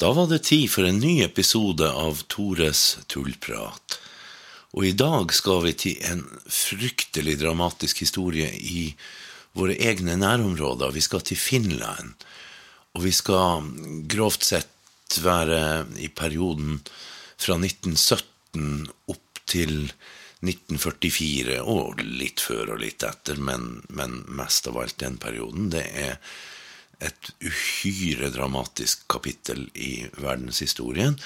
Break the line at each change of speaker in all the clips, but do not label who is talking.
Da var det tid for en ny episode av Tores tullprat. Og i dag skal vi til en fryktelig dramatisk historie i våre egne nærområder. Vi skal til Finland. Og vi skal grovt sett være i perioden fra 1917 opp til 1944, og litt før og litt etter, men, men mest av alt den perioden. Det er et uhyre dramatisk kapittel i verdenshistorien.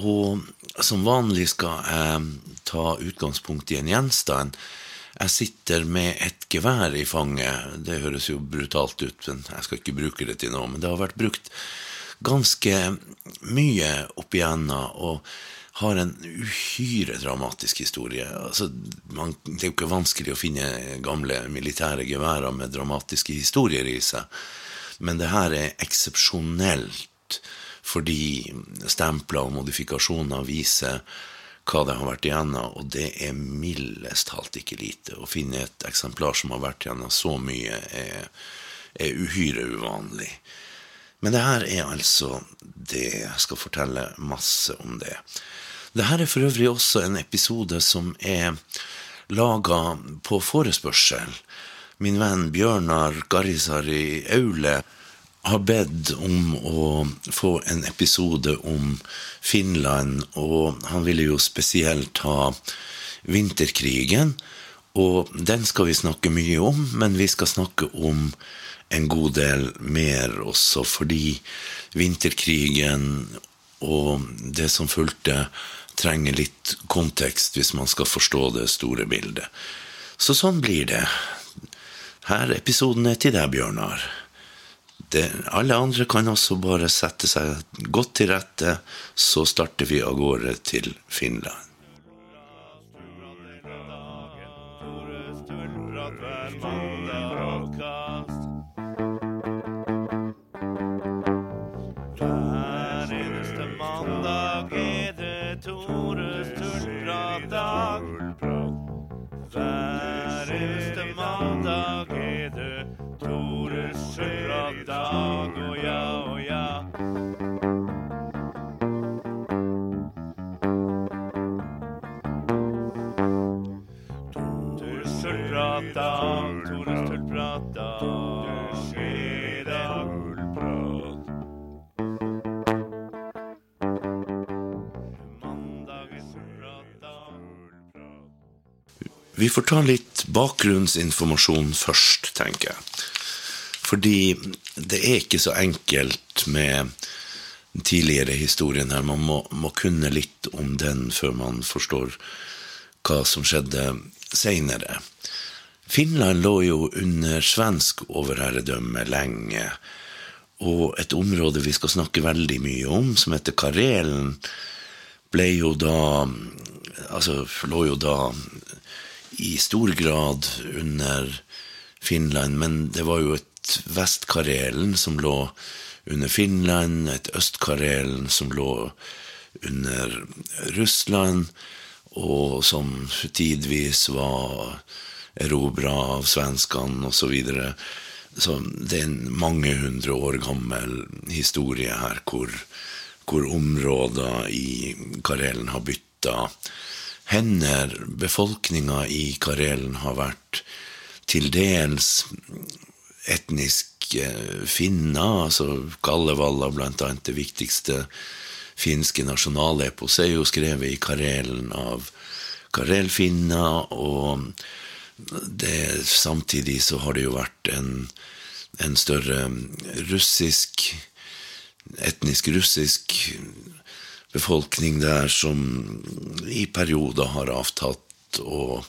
Og som vanlig skal jeg ta utgangspunkt i en gjenstand. Jeg sitter med et gevær i fanget. Det høres jo brutalt ut, men jeg skal ikke bruke det til noe. Men det har vært brukt ganske mye opp igjennom, og har en uhyre dramatisk historie. Altså, man, det er jo ikke vanskelig å finne gamle militære geværer med dramatiske historier i seg. Men det her er eksepsjonelt fordi stempler og modifikasjoner viser hva det har vært igjennom, og det er mildest talt ikke lite. Å finne et eksemplar som har vært igjennom så mye, er, er uhyre uvanlig. Men det her er altså det. Jeg skal fortelle masse om det. Det her er for øvrig også en episode som er laga på forespørsel min venn Bjørnar Garisari Aule har bedt om å få en episode om Finland, og han ville jo spesielt ha vinterkrigen. Og den skal vi snakke mye om, men vi skal snakke om en god del mer også, fordi vinterkrigen og det som fulgte, trenger litt kontekst hvis man skal forstå det store bildet. Så sånn blir det. Her episoden er til deg, Bjørnar. Det, alle andre kan også bare sette seg godt til rette, så starter vi av gårde til Finland. Vi får ta litt bakgrunnsinformasjon først, tenker jeg. Fordi det er ikke så enkelt med den tidligere historien her. Man må, må kunne litt om den før man forstår hva som skjedde seinere. Finland lå jo under svensk overherredømme lenge. Og et område vi skal snakke veldig mye om, som heter Karelen, ble jo da Altså lå jo da i stor grad under Finland, men det var jo et Vest-Karelen som lå under Finland, et Øst-Karelen som lå under Russland, og som tidvis var erobra av svenskene osv. Så, videre. så det er en mange hundre år gammel historie her hvor, hvor områder i Karelen har bytta hender. Befolkninga i Karelen har vært til dels etnisk finner, altså Kalevala blant annet det viktigste finske nasjonalepos er jo skrevet i Karelen av karelfinner, og det, samtidig så har det jo vært en, en større russisk etnisk russisk befolkning der som i perioder har avtatt og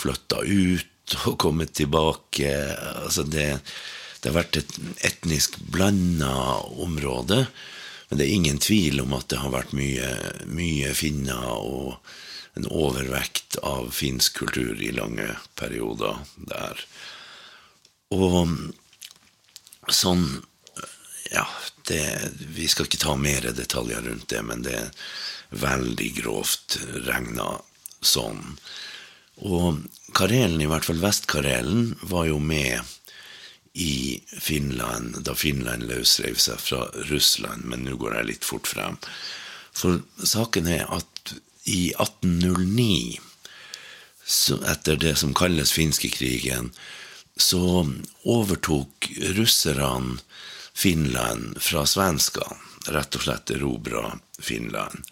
flytta ut og kommet tilbake. Altså det, det har vært et etnisk blanda område. Men det er ingen tvil om at det har vært mye, mye finner og en overvekt av finsk kultur i lange perioder der. Og sånn Ja, det, vi skal ikke ta mer detaljer rundt det, men det er veldig grovt regna sånn. Og Karelen, i hvert fall Vest-Karelen, var jo med i Finland da Finland løsrev seg fra Russland, men nå går jeg litt fort frem. For saken er at i 1809, så etter det som kalles finskekrigen, så overtok russerne Finland fra svenskene. Rett og slett erobra Finland.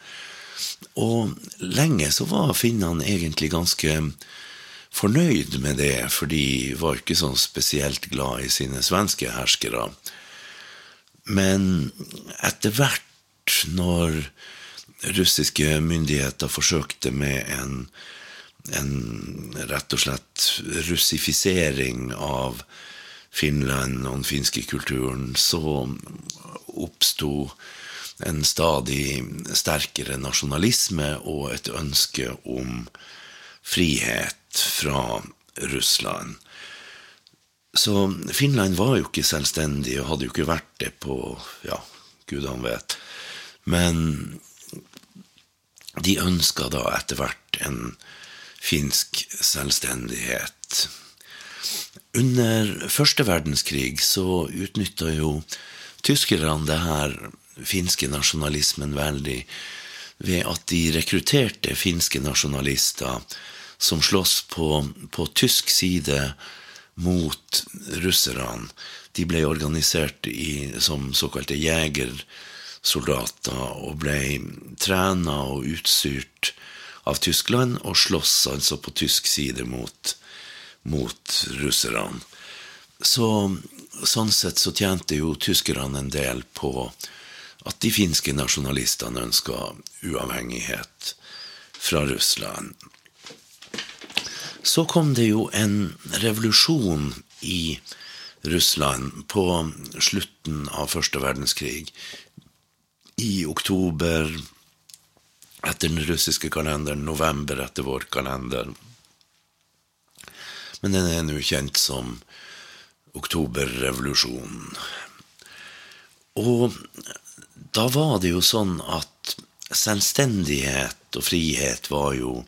Og lenge så var finnene egentlig ganske fornøyd med det, for de var ikke sånn spesielt glad i sine svenske herskere. Men etter hvert, når russiske myndigheter forsøkte med en, en rett og slett russifisering av Finland og den finske kulturen, så oppsto en stadig sterkere nasjonalisme og et ønske om frihet fra Russland. Så Finland var jo ikke selvstendig, og hadde jo ikke vært det på ja, gudene vet. Men de ønska da etter hvert en finsk selvstendighet. Under første verdenskrig så utnytta jo tyskerne det her finske nasjonalismen veldig ved at de rekrutterte finske nasjonalister som slåss på, på tysk side mot russerne. De ble organisert i, som såkalte jegersoldater og ble trena og utstyrt av Tyskland og slåss altså på tysk side mot, mot russerne. Så, sånn sett så tjente jo tyskerne en del på at de finske nasjonalistene ønska uavhengighet fra Russland. Så kom det jo en revolusjon i Russland på slutten av første verdenskrig. I oktober etter den russiske kalenderen, november etter vår kalender. Men den er nå kjent som oktoberrevolusjonen. Og da var det jo sånn at selvstendighet og frihet var jo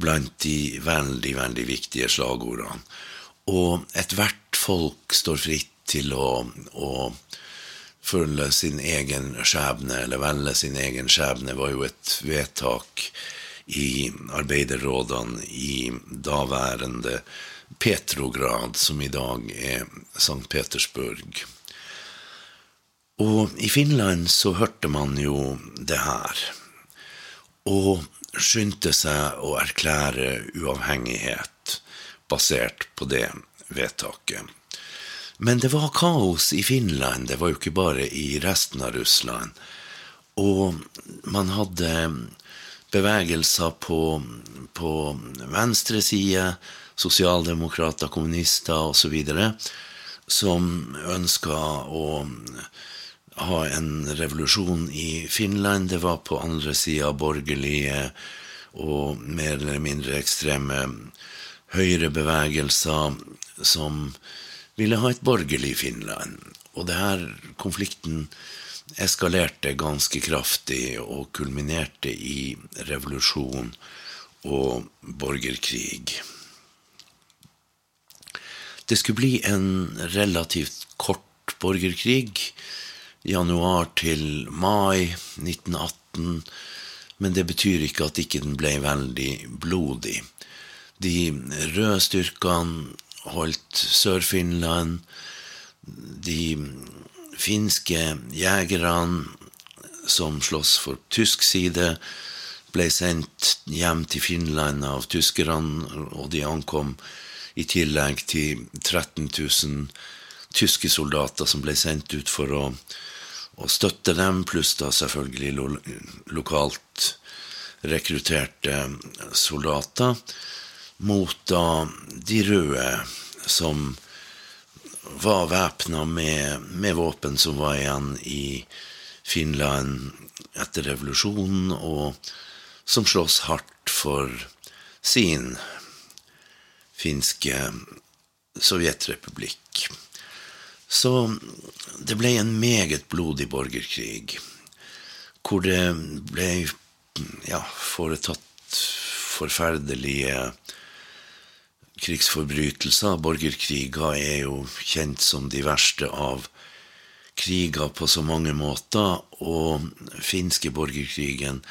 blant de veldig, veldig viktige slagordene. Og ethvert folk står fritt til å, å følge sin egen skjebne, eller velge sin egen skjebne, var jo et vedtak i arbeiderrådene i daværende Petrograd, som i dag er St. Petersburg. Og i Finland så hørte man jo det her, og skyndte seg å erklære uavhengighet basert på det vedtaket. Men det var kaos i Finland, det var jo ikke bare i resten av Russland. Og man hadde bevegelser på, på venstre side, sosialdemokrater, kommunister osv., som ønska å ha en revolusjon i Finland. Det var på andre sida borgerlige og mer eller mindre ekstreme høyrebevegelser som ville ha et borgerlig Finland. Og det her konflikten eskalerte ganske kraftig og kulminerte i revolusjon og borgerkrig. Det skulle bli en relativt kort borgerkrig januar til mai 1918, men det betyr ikke at ikke den ble veldig blodig. De røde styrkene holdt Sør-Finland. De finske jegerne som slåss for tysk side, ble sendt hjem til Finland av tyskerne, og de ankom i tillegg til 13 000 tyske soldater som ble sendt ut for å å støtte dem, pluss da selvfølgelig lo lokalt rekrutterte soldater, mot da de røde som var væpna med, med, våpen som var igjen i Finland etter revolusjonen, og som slåss hardt for sin finske sovjetrepublikk. Så det ble en meget blodig borgerkrig, hvor det ble ja, foretatt forferdelige krigsforbrytelser. Borgerkriger er jo kjent som de verste av kriger på så mange måter, og finske borgerkrigen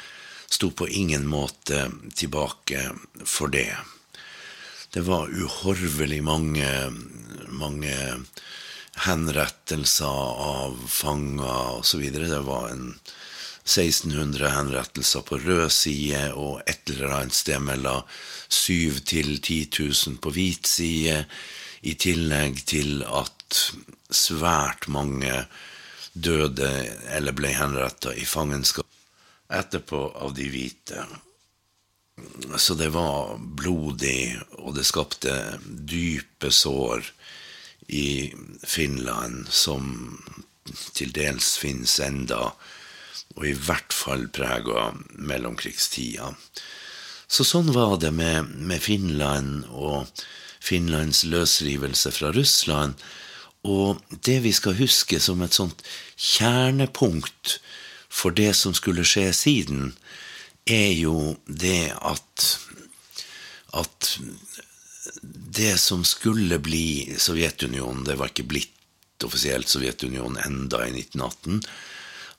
sto på ingen måte tilbake for det. Det var uhorvelig mange, mange henrettelser av fanger osv. Det var en 1600 henrettelser på rød side og et eller annet sted mellom 7000 til 10 000 på hvit side, i tillegg til at svært mange døde eller ble henretta i fangenskap etterpå av de hvite. Så det var blodig, og det skapte dype sår i Finland som til dels finnes enda, og i hvert fall prega mellomkrigstida. Så sånn var det med, med Finland og Finlands løsrivelse fra Russland. Og det vi skal huske som et sånt kjernepunkt for det som skulle skje siden, er jo det at at det som skulle bli Sovjetunionen, det var ikke blitt offisielt Sovjetunionen enda i 1918,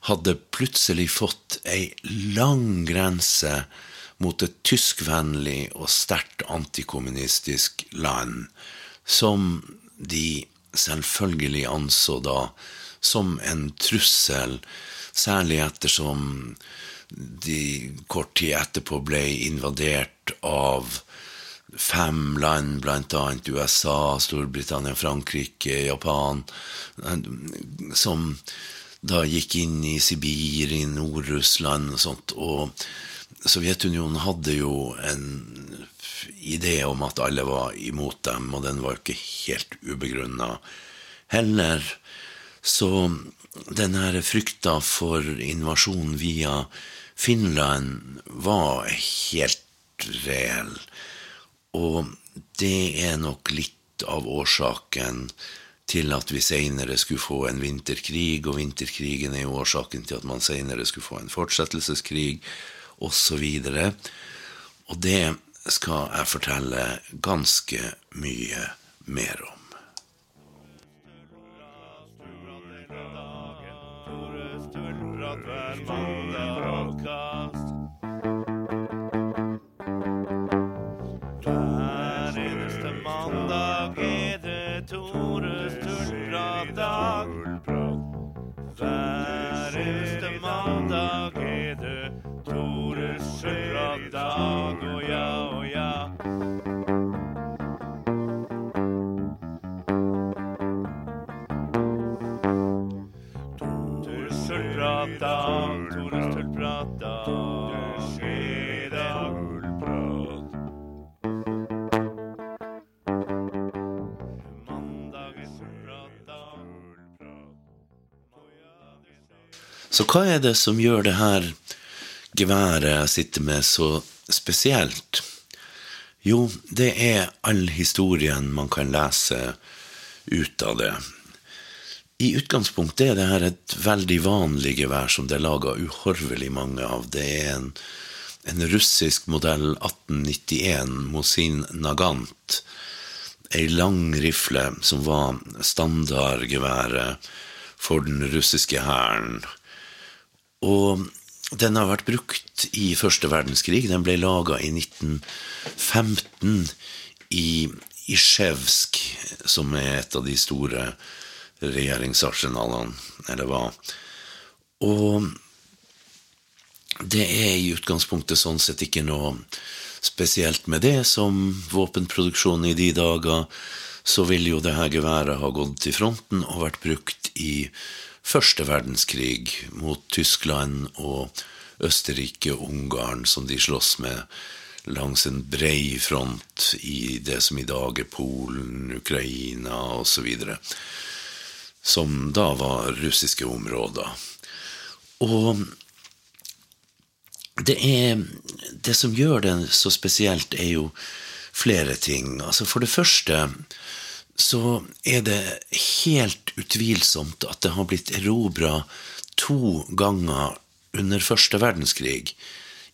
hadde plutselig fått ei lang grense mot et tyskvennlig og sterkt antikommunistisk land, som de selvfølgelig anså da som en trussel, særlig ettersom de kort tid etterpå ble invadert av fem land, annet USA, Storbritannia, Frankrike, Japan, som da gikk inn i Sibir, i Nord-Russland og sånt. Og Sovjetunionen hadde jo en idé om at alle var imot dem, og den var ikke helt ubegrunna heller. Så den her frykta for invasjon via Finland var helt reell. Og det er nok litt av årsaken til at vi seinere skulle få en vinterkrig, og vinterkrigen er jo årsaken til at man seinere skulle få en fortsettelseskrig, osv. Og, og det skal jeg fortelle ganske mye mer om. Så hva er det som gjør det her geværet jeg sitter med, så spesielt? Jo, det er all historien man kan lese ut av det. I utgangspunktet er det her et veldig vanlig gevær som det er laga uhorvelig mange av. Det er en, en russisk modell 1891 Mosin Nagant. Ei lang rifle som var standardgeværet for den russiske hæren. Og den har vært brukt i første verdenskrig. Den ble laga i 1915 i Isjevsk, som er et av de store regjeringsarsenalene, eller hva. Og det er i utgangspunktet sånn sett ikke noe spesielt med det. Som våpenproduksjon i de dager, så ville jo det her geværet ha gått til fronten og vært brukt i første verdenskrig mot Tyskland og Østerrike og Ungarn, som de slåss med langs en brei front i det som i dag er Polen, Ukraina osv. Som da var russiske områder. Og det er Det som gjør det så spesielt, er jo flere ting. Altså For det første så er det helt utvilsomt at det har blitt erobra to ganger under første verdenskrig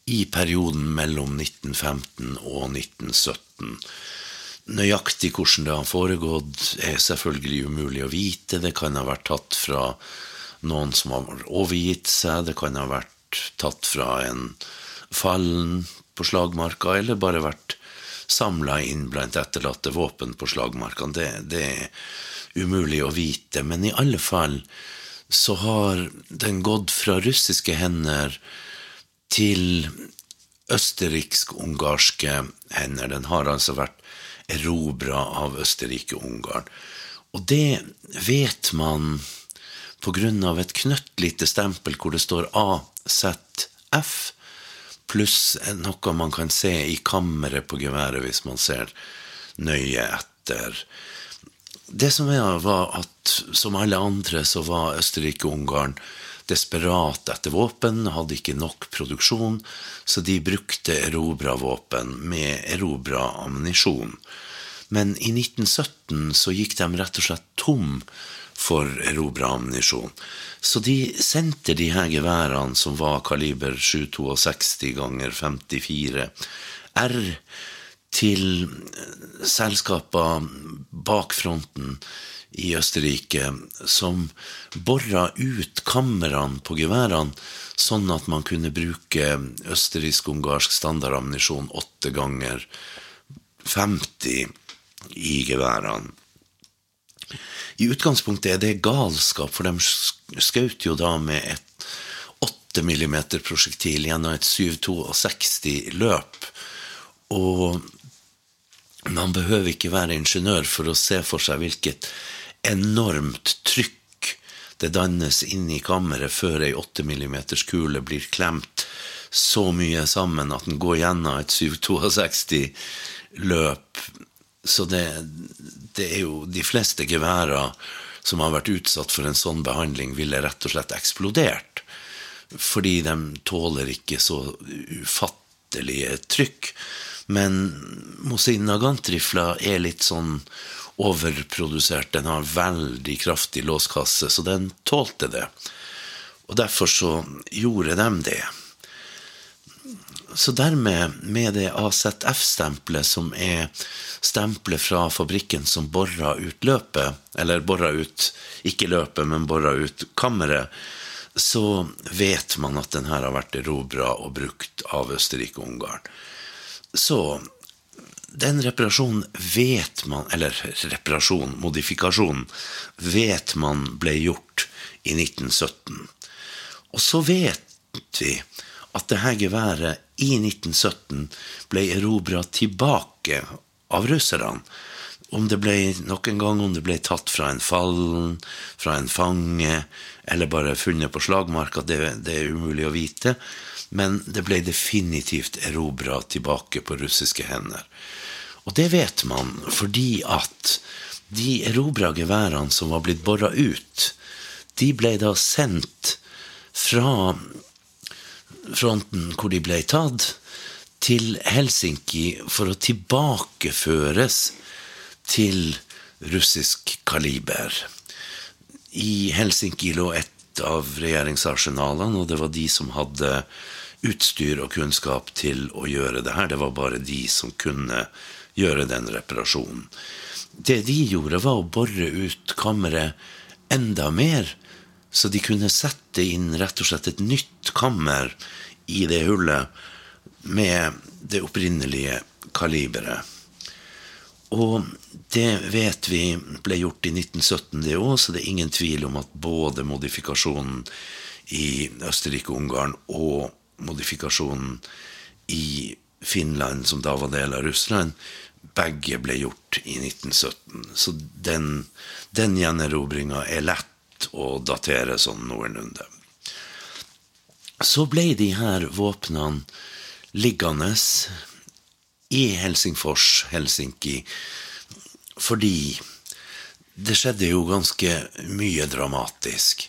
i perioden mellom 1915 og 1917. Nøyaktig hvordan det har foregått, er selvfølgelig umulig å vite. Det kan ha vært tatt fra noen som har overgitt seg, det kan ha vært tatt fra en fallen på slagmarka, eller bare vært samla inn blant etterlatte våpen på slagmarkene. Det, det er umulig å vite. Men i alle fall så har den gått fra russiske hender til østerriksk-ungarske hender. Den har altså vært erobra av Østerrike-Ungarn. Og det vet man på grunn av et knøttlite stempel hvor det står AZF, pluss noe man kan se i kammeret på geværet hvis man ser nøye etter. Det som er, var at som alle andre så var Østerrike-Ungarn desperat etter våpen, hadde ikke nok produksjon, så de brukte erobra våpen med erobra ammunisjon. Men i 1917 så gikk de rett og slett tom for erobra ammunisjon. Så de sendte de her geværene, som var kaliber 762 ganger 54 R, til selskaper bak fronten i Østerrike som bora ut kamrene på geværene, sånn at man kunne bruke østerriksk-ungarsk standardammunisjon åtte ganger 50 i geværene. I utgangspunktet er det galskap, for de skjøt jo da med et 8 mm-prosjektil gjennom et 762 løp. Og man behøver ikke være ingeniør for å se for seg hvilket enormt trykk det dannes inn i kammeret før ei 8 mm kule blir klemt så mye sammen at den går gjennom et 762 løp. Så det, det er jo de fleste geværer som har vært utsatt for en sånn behandling, ville rett og slett eksplodert. Fordi de tåler ikke så ufattelige trykk. Men Mosinagant-rifla er litt sånn overprodusert. Den har veldig kraftig låskasse, så den tålte det. Og derfor så gjorde de det. Så dermed, med det AZF-stempelet, som er stempelet fra fabrikken som bora ut løpet, eller bora ut ikke løpet, men bora ut kammeret, så vet man at den her har vært erobra og brukt av Østerrike og Ungarn. Så den reparasjonen vet man Eller reparasjon, modifikasjon, vet man ble gjort i 1917. Og så vet vi at dette geværet i 1917 ble erobra tilbake av russerne. Om det ble nok en gang om det ble tatt fra en fallen, fra en fange, eller bare funnet på slagmarka, det, det er umulig å vite. Men det ble definitivt erobra tilbake på russiske hender. Og det vet man fordi at de erobra geværene som var blitt bora ut, de ble da sendt fra fronten hvor de ble tatt, til Helsinki for å tilbakeføres til russisk kaliber. I Helsinki lå et av regjeringsarsenalene, og det var de som hadde utstyr og kunnskap til å gjøre det her. Det var bare de som kunne gjøre den reparasjonen. Det de gjorde, var å bore ut kammeret enda mer, så de kunne sette inn rett og slett et nytt kammer i det hullet med det opprinnelige kaliberet. Og det vet vi ble gjort i 1917, det òg, så det er ingen tvil om at både modifikasjonen i Østerrike-Ungarn og modifikasjonen i Finland, som da var del av Russland, begge ble gjort i 1917. Så den, den gjenerobringa er lett å datere sånn noenlunde. Så ble de her våpnene liggende i Helsingfors, Helsinki, fordi det skjedde jo ganske mye dramatisk.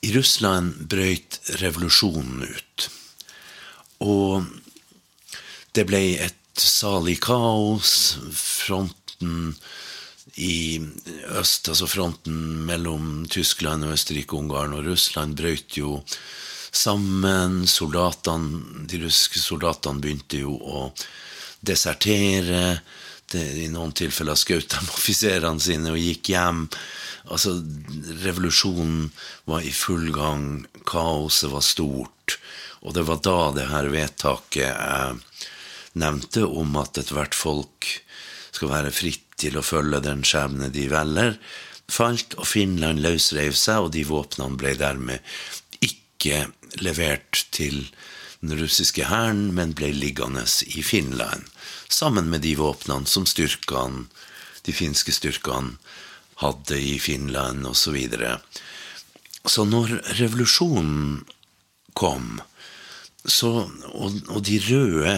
I Russland brøyt revolusjonen ut. Og det ble et salig kaos. Fronten i øst, altså fronten mellom Tyskland Østerrike-Ungarn og Russland, brøt jo sammen. Soldatene, de russiske soldatene begynte jo å desertere. det i noen tilfeller skjøt de offiserene sine og gikk hjem. Altså, revolusjonen var i full gang, kaoset var stort, og det var da det her vedtaket jeg nevnte om at ethvert folk skal være fritt til å følge den skjebne de velger, falt, og Finland løsrev seg, og de våpnene ble dermed ikke levert til den russiske hæren, men ble liggende i Finland, sammen med de våpnene som styrkene, de finske styrkene hadde i Finland osv. Så, videre. så når revolusjonen kom, så, og, og de røde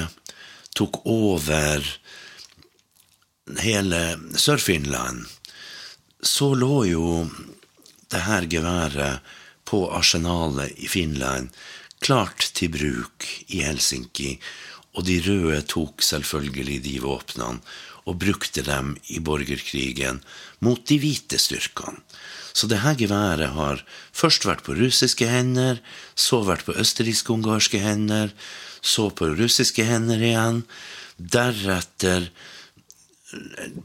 tok over hele Sør-Finland, så lå jo det her geværet på arsenalet i Finland klart til bruk i Helsinki, og de røde tok selvfølgelig de våpnene og brukte dem i borgerkrigen mot de hvite styrkene. Så det her geværet har først vært på russiske hender, så vært på østerriksk-ungarske hender, så på russiske hender igjen, deretter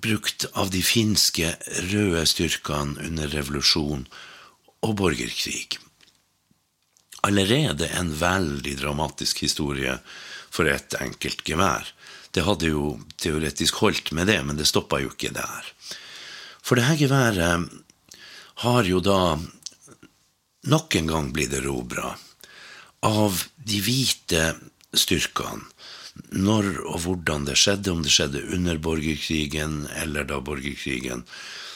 brukt av de finske røde styrkene under revolusjon og borgerkrig. Allerede en veldig dramatisk historie for et enkelt gevær. Det hadde jo teoretisk holdt med det, men det stoppa jo ikke der. For det her geværet har jo da nok en gang blitt erobra av de hvite styrkene. Når og hvordan det skjedde, om det skjedde under borgerkrigen eller da borgerkrigen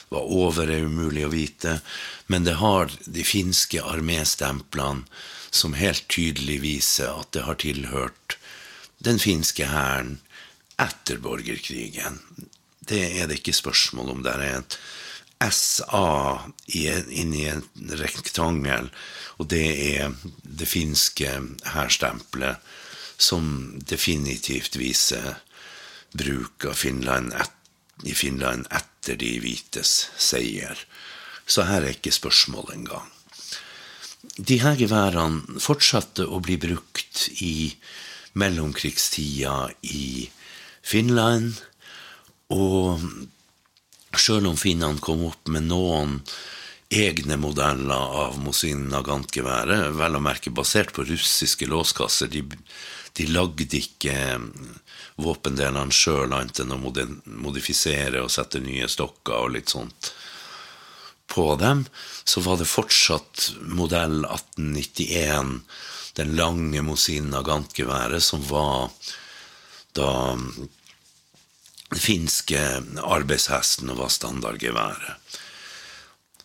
var over, er umulig å vite. Men det har de finske arméstemplene som helt tydelig viser at det har tilhørt den finske hæren etter borgerkrigen. Det er det ikke spørsmål om. Det er et SA inni en rektangel, og det er det finske hærstempelet som definitivt viser bruk av Finland et, i Finland etter de hvites seier. Så her er ikke spørsmål engang. De her geværene fortsatte å bli brukt i mellomkrigstida i Finland, og sjøl om finnene kom opp med noen egne modeller av Mosin Nagant-geværet, vel å merke basert på russiske låskasser. De, de lagde ikke våpendelene sjøl, annet enn å modifisere og sette nye stokker og litt sånt på dem, så var det fortsatt modell 1891, den lange Mosin Nagant-geværet, som var da den finske arbeidshesten og var standardgeværet.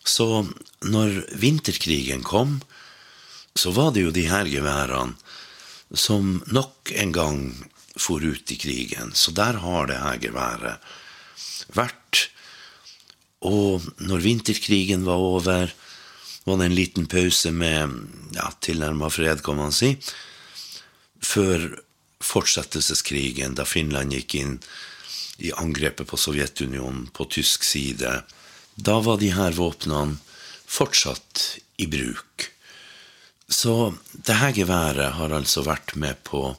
Så når vinterkrigen kom, så var det jo de her geværene som nok en gang for ut i krigen. Så der har det her geværet vært og når vinterkrigen var over, var det en liten pause med ja, tilnærma fred, kan man si, før fortsettelseskrigen, da Finland gikk inn i angrepet på Sovjetunionen på tysk side. Da var de her våpnene fortsatt i bruk. Så det her geværet har altså vært med på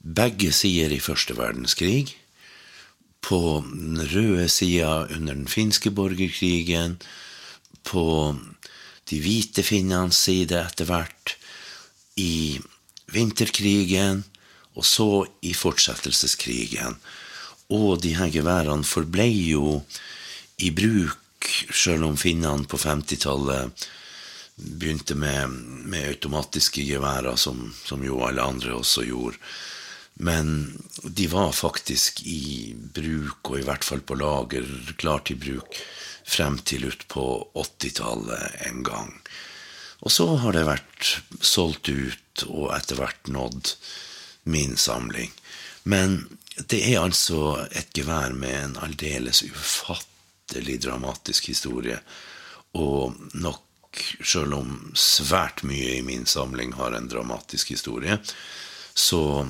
begge sider i første verdenskrig på den røde sida under den finske borgerkrigen, på de hvite finnenes side etter hvert, i vinterkrigen, og så i fortsettelseskrigen. Og de her geværene forblei jo i bruk, sjøl om finnene på 50-tallet begynte med, med, automatiske geværer, som, som jo alle andre også gjorde. Men de var faktisk i bruk, og i hvert fall på lager, klar til bruk, frem til utpå 80-tallet en gang. Og så har det vært solgt ut, og etter hvert nådd min samling. Men det er altså et gevær med en aldeles ufattelig dramatisk historie, og nok, sjøl om svært mye i min samling har en dramatisk historie, så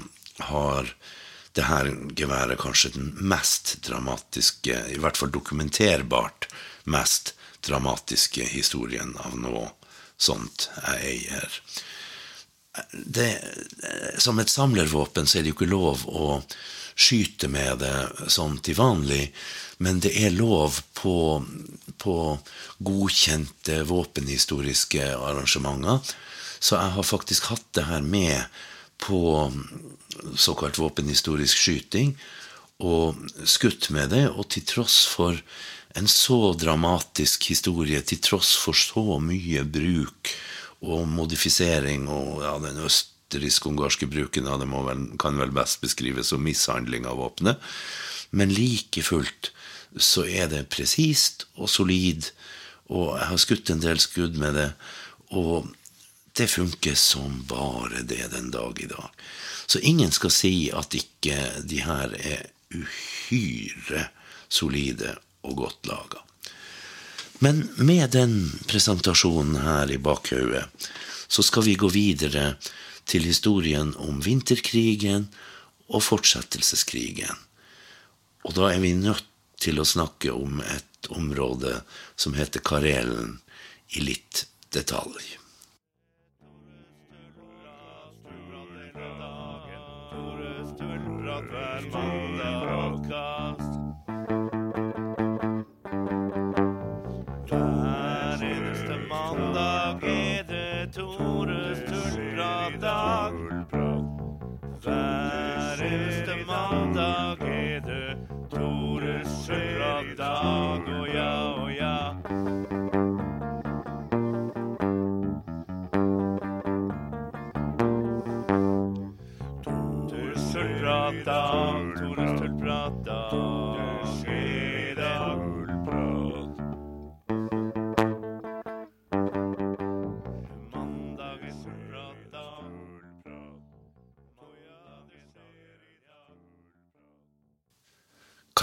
har det her geværet kanskje den mest dramatiske, i hvert fall dokumenterbart mest dramatiske historien av noe sånt jeg eier. det, Som et samlervåpen så er det jo ikke lov å skyte med det som til vanlig, men det er lov på, på godkjente våpenhistoriske arrangementer. Så jeg har faktisk hatt det her med på såkalt våpenhistorisk skyting, og skutt med det, og til tross for en så dramatisk historie, til tross for så mye bruk og modifisering og ja, den østerriksk-ungarske bruken av det vel, kan vel best beskrives som mishandling av våpenet, men like fullt så er det presist og solid, og jeg har skutt en del skudd med det, og det funker som bare det den dag i dag. Så ingen skal si at ikke de her er uhyre solide og godt laga. Men med den presentasjonen her i bakhodet, så skal vi gå videre til historien om vinterkrigen og fortsettelseskrigen. Og da er vi nødt til å snakke om et område som heter Karelen, i litt detalj.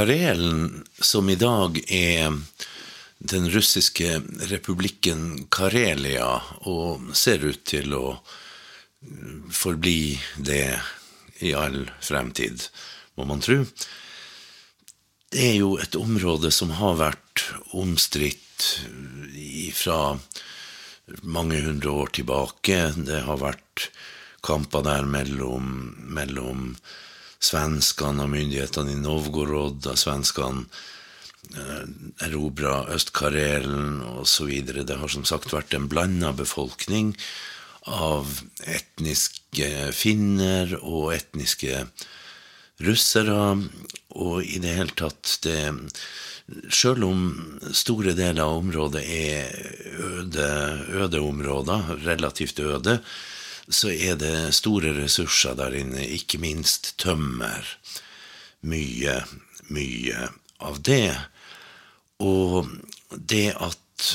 Karelen, som i dag er den russiske republikken Karelia, og ser ut til å forbli det i all fremtid, må man tro. Det er jo et område som har vært omstridt fra mange hundre år tilbake. Det har vært kamper der mellom, mellom svenskene og myndighetene i Novgorod, da svenskene eh, erobra Øst-Karelen osv. Det har som sagt vært en blanda befolkning av etniske finner og etniske russere, og i det hele tatt det Sjøl om store deler av området er øde, øde områder, relativt øde, så er det store ressurser der inne, ikke minst tømmer. Mye, mye av det. Og det at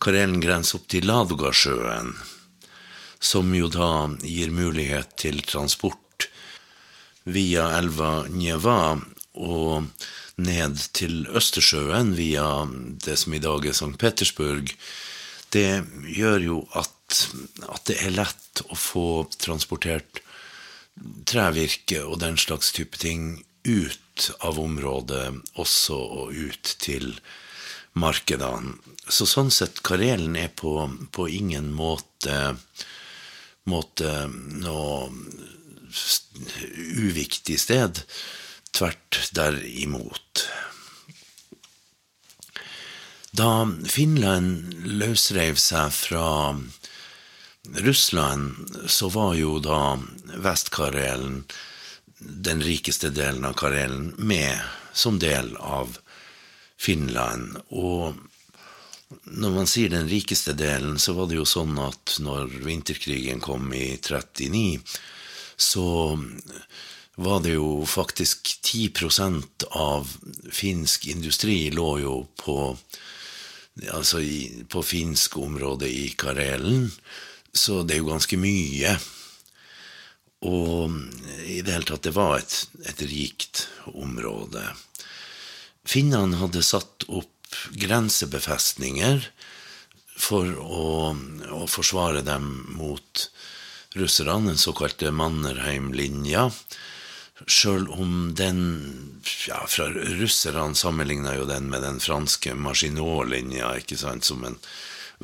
Karelen grenser opp til Ladogasjøen, som jo da gir mulighet til transport via elva Njeva og ned til Østersjøen via det som i dag er St. Petersburg, det gjør jo at, at det er lett å få transportert trevirke og den slags type ting ut av området, også og ut til markedene. Så sånn sett, Karelen er på, på ingen måte, måte noe uviktig sted. Tvert derimot. Da Finland løsreiv seg fra Russland, så var jo da Vest-Karelen, den rikeste delen av Karelen, med som del av Finland. Og når man sier den rikeste delen, så var det jo sånn at når vinterkrigen kom i 39, så var det jo faktisk 10% av finsk industri lå jo på altså på finsk område i Karelen. Så det er jo ganske mye. Og i det hele tatt, det var et, et rikt område. Finnene hadde satt opp grensebefestninger for å, å forsvare dem mot russerne, den såkalte Mannerheim-linja. Sjøl om den ja, fra Russerne sammenligna jo den med den franske Maginot-linja, ikke sant, som en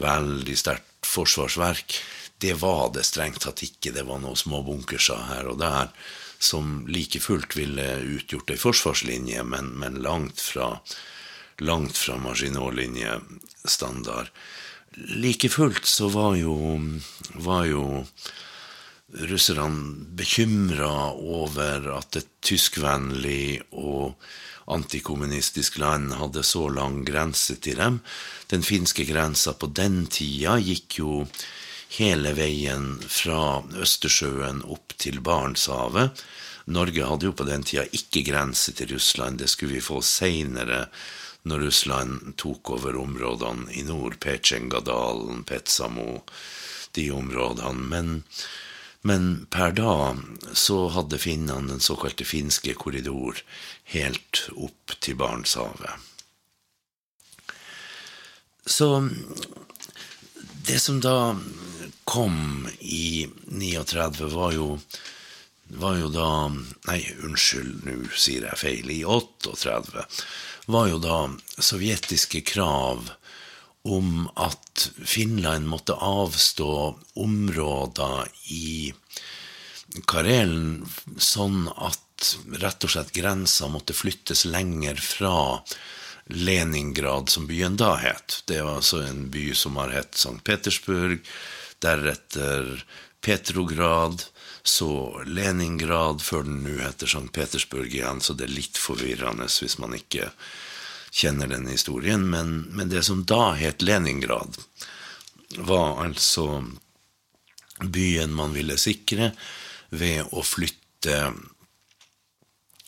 veldig sterkt forsvarsverk. Det var det strengt tatt ikke. Det var noen små bunkerser her og der som like fullt ville utgjort ei forsvarslinje, men, men langt fra langt fra Maginot-linjestandard. Like fullt så var jo, var jo russerne bekymra over at et tyskvennlig og antikommunistisk land hadde så lang grense til dem. Den finske grensa på den tida gikk jo hele veien fra Østersjøen opp til Barentshavet. Norge hadde jo på den tida ikke grense til Russland, det skulle vi få seinere når Russland tok over områdene i nord, Petsjengadalen, Petsamo, de områdene. Men, men per da så hadde finnene den såkalte finske korridor helt opp til Barentshavet. Så det som da kom i 39, var jo var jo da Nei, unnskyld, nå sier jeg feil. I 38 var jo da sovjetiske krav om at Finland måtte avstå områder i Karelen sånn at rett og slett grensa måtte flyttes lenger fra Leningrad, som byen da het. Det var altså en by som har hett St. Petersburg, deretter Petrograd, så Leningrad, før den nå heter St. Petersburg igjen, så det er litt forvirrende hvis man ikke kjenner den historien. Men, men det som da het Leningrad, var altså byen man ville sikre ved å flytte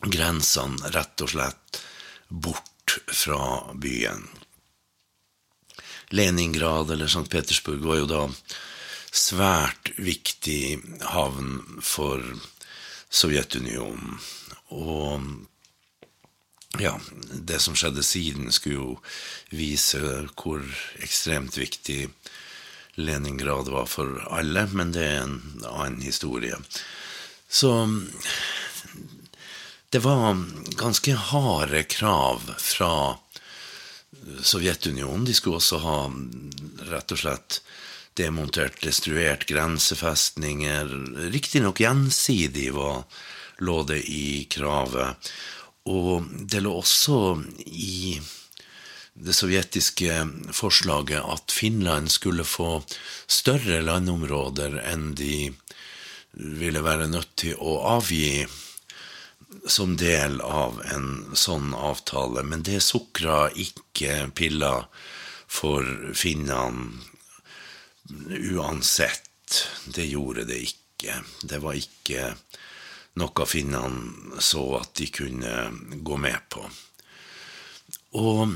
grensene rett og slett bort fra byen. Leningrad eller St. Petersburg var jo da svært viktig havn for Sovjetunionen. Og ja, det som skjedde siden, skulle jo vise hvor ekstremt viktig Leningrad var for alle, men det er en annen historie. Så det var ganske harde krav fra Sovjetunionen. De skulle også ha rett og slett demontert, destruert grensefestninger. Riktignok gjensidig var, lå det i kravet. Og det lå også i det sovjetiske forslaget at Finland skulle få større landområder enn de ville være nødt til å avgi som del av en sånn avtale. Men det sukra ikke pilla for finnene uansett. Det gjorde det ikke. Det var ikke noe finnene så at de kunne gå med på. Og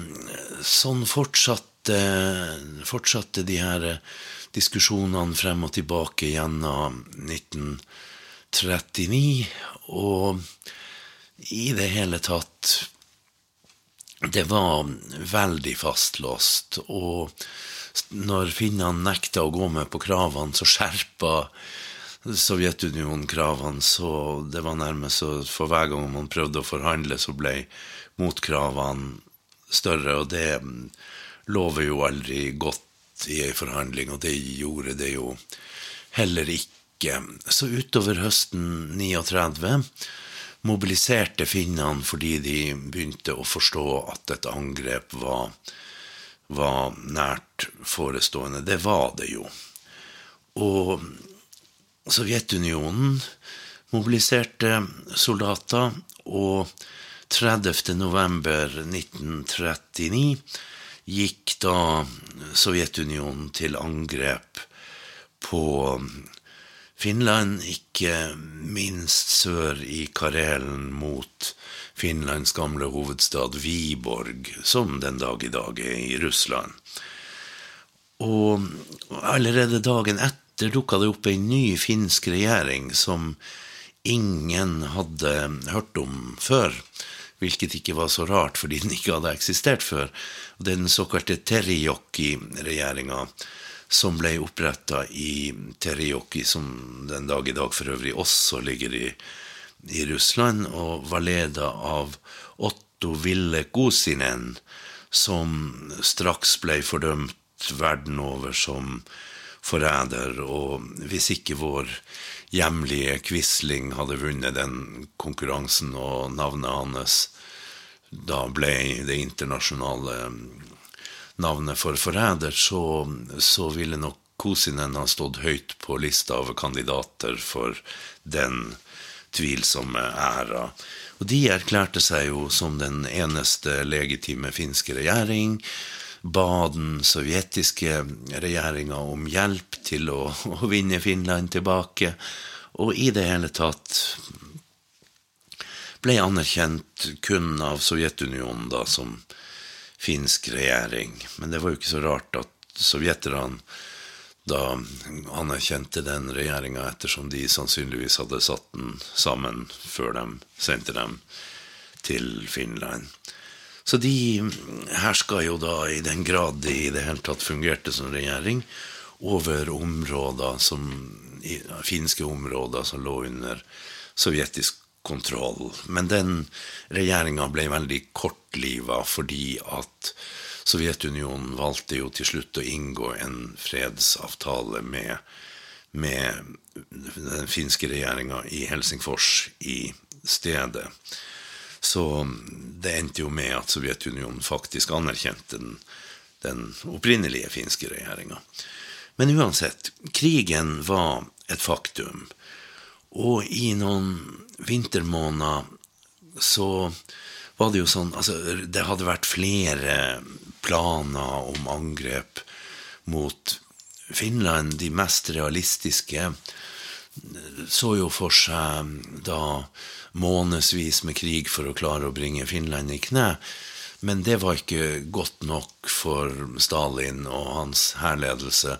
sånn fortsatte, fortsatte de her diskusjonene frem og tilbake gjennom 1939, og i det hele tatt Det var veldig fastlåst, og når finnene nekta å gå med på kravene, så skjerpa Sovjetunionen kravene, så det var nærmest så for hver gang man prøvde å forhandle, så ble motkravene større, og det lover jo aldri godt i ei forhandling, og det gjorde det jo heller ikke. Så utover høsten 39 mobiliserte finnene fordi de begynte å forstå at et angrep var, var nært forestående. Det var det jo. Og Sovjetunionen mobiliserte soldater, og 30. november 1939 gikk da Sovjetunionen til angrep på Finland, ikke minst sør i Karelen mot Finlands gamle hovedstad Viborg, som den dag i dag er i Russland. Og allerede dagen etter dukka det opp ei ny finsk regjering som ingen hadde hørt om før. Hvilket ikke var så rart, fordi den ikke hadde eksistert før. Den såkalte Terijoki-regjeringa, som ble oppretta i Terijoki, som den dag i dag for øvrig også ligger i, i Russland, og var leda av Otto Ville Kosinen, som straks ble fordømt verden over som forræder, og hvis ikke vår hjemlige Quisling hadde vunnet den konkurransen og navnet hans da ble det internasjonale navnet for forræder, så, så ville nok Kosinen ha stått høyt på lista over kandidater for den tvilsomme æra. Og de erklærte seg jo som den eneste legitime finske regjering, ba den sovjetiske regjeringa om hjelp til å, å vinne Finland tilbake, og i det hele tatt ble anerkjent kun av Sovjetunionen da som finsk regjering. Men det var jo ikke så rart at sovjeterne da anerkjente den regjeringa ettersom de sannsynligvis hadde satt den sammen før de sendte dem til Finland. Så de herska jo da, i den grad de i det hele tatt fungerte som regjering, over områder som, finske områder som lå under sovjetisk kontroll. Men den regjeringa ble veldig kortliva fordi at Sovjetunionen valgte jo til slutt å inngå en fredsavtale med, med den finske regjeringa i Helsingfors i stedet. Så det endte jo med at Sovjetunionen faktisk anerkjente den, den opprinnelige finske regjeringa. Men uansett, krigen var et faktum. Og i noen vintermåneder så var det jo sånn Altså, det hadde vært flere planer om angrep mot Finland. De mest realistiske så jo for seg da månedsvis med krig for å klare å bringe Finland i kne. Men det var ikke godt nok for Stalin og hans hærledelse.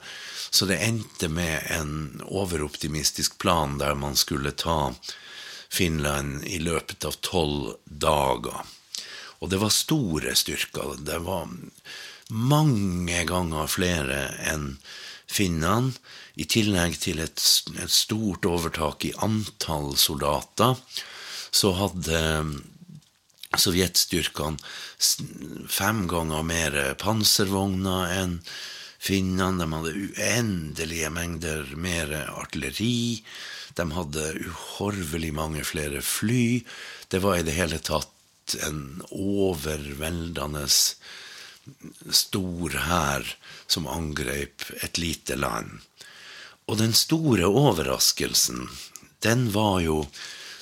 Så det endte med en overoptimistisk plan der man skulle ta Finland i løpet av tolv dager. Og det var store styrker. Det var mange ganger flere enn finnene, i tillegg til et, et stort overtak i antall soldater. Så hadde sovjetstyrkene fem ganger mer panservogner enn finnene. De hadde uendelige mengder mer artilleri. De hadde uhorvelig mange flere fly. Det var i det hele tatt en overveldende stor hær som angrep et lite land. Og den store overraskelsen, den var jo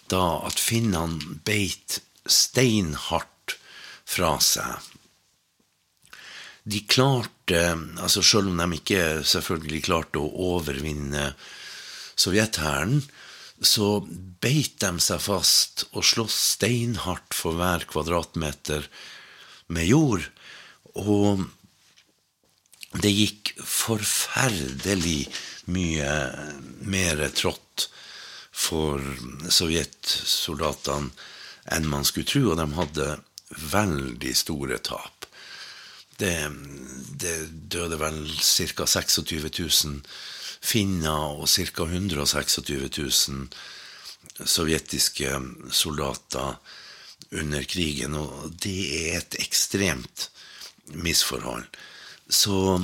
da at finnene beit steinhardt fra seg. De klarte, altså selv om de ikke selvfølgelig klarte å overvinne sovjethæren, så beit de seg fast og sloss steinhardt for hver kvadratmeter med jord. Og det gikk forferdelig mye mer trått for sovjetsoldatene enn man skulle tro, og de hadde veldig store tap. Det, det døde vel ca. 26 000 finner og ca. 126 000 sovjetiske soldater under krigen, og det er et ekstremt misforhold. Så